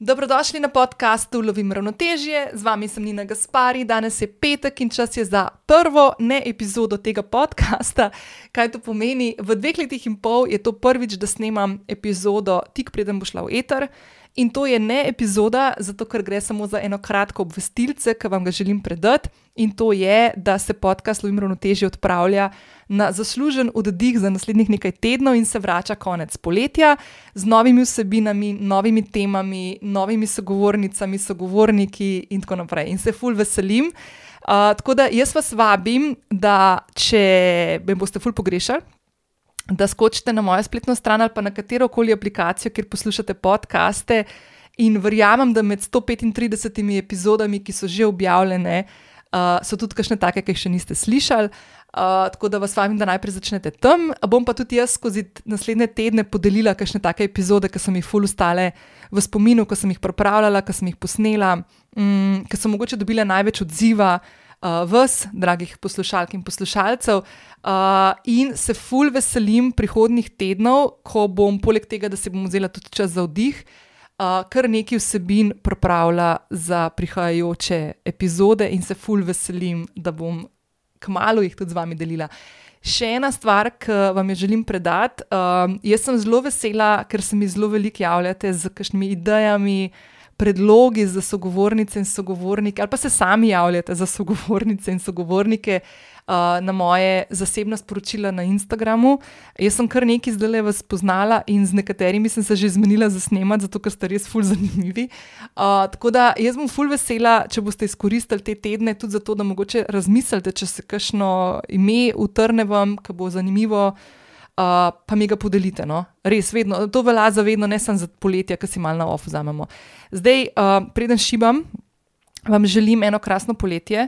Dobrodošli na podkastu Lovim ravnotežje, z vami sem Nina Gaspari. Danes je petek in čas je za prvo ne epizodo tega podcasta. Kaj to pomeni? V dveh letih in pol je to prvič, da snemam epizodo tik preden bo šla v eter. In to je ne epizoda, zato ker gre samo za eno kratko obvestilce, ki vam ga želim predati. In to je, da se podcast Lovim ravnotežje odpravlja na zaslužen oddih za naslednjih nekaj tednov in se vrača konec poletja z novimi vsebinami, novimi temami, novimi sogovornicami, sogovorniki in tako naprej. In se ful veselim. Uh, tako da jaz vas vabim, da če me boste ful pogrešali, da skočite na mojo spletno stran ali pa na katero koli aplikacijo, kjer poslušate podcaste. In verjamem, da med 135 epizodami, ki so že objavljene, uh, so tudi kakšne take, ki jih še niste slišali. Uh, tako da vas vabim, da najprej začnete tam. Bom pa tudi jaz skozi naslednje tedne podelila kakšne take epizode, ki so mi ful ustale v spominu, ko sem jih pripravljala, ko sem jih posnela, um, ki so mogoče dobile največ odziva uh, vas, dragih poslušalk in poslušalcev. Uh, in se ful veselim prihodnih tednov, ko bom, poleg tega, da se bom vzela tudi čas za vdih, uh, kar nekaj vsebin pripravila za prihajajoče epizode, in se ful veselim, da bom kmalo jih tudi z vami delila. Še ena stvar, ki vam jo želim predati. Um, jaz sem zelo vesela, ker se mi zelo veliko javljate z kakšnimi idejami, predlogi za sogovornice in sogovornike, ali pa se sami javljate za sogovornice in sogovornike uh, na moje zasebna sporočila na Instagramu. Jaz sem kar nekaj zdaj le vas poznala in z nekaterimi sem se že zmenila za snemati, zato ker ste res ful zanimivi. Uh, tako da jaz bom ful vesela, če boste izkoristili te tedne tudi zato, da mogoče razmislite, če se kakšno ime utrne vam, ki bo zanimivo. Uh, pa mi ga podelite, no? res, vedno. to velja za vedno, ne samo za poletje, ki si malo na off vzamemo. Zdaj, uh, preden šibam, vam želim eno krasno poletje,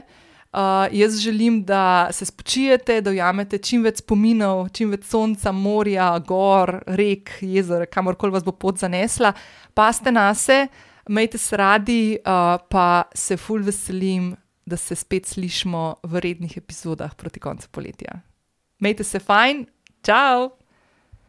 uh, jaz želim, da se spočijete, da ujamete čim več spominov, čim več sonca, morja, gor, rek, jezer, kamorkoli vas bo pot zanesla. Paste na se, majte se radi, uh, pa se ful veselim, da se spet slišmo v rednih epizodah proti koncu poletja. Majte se fajn, Tchau!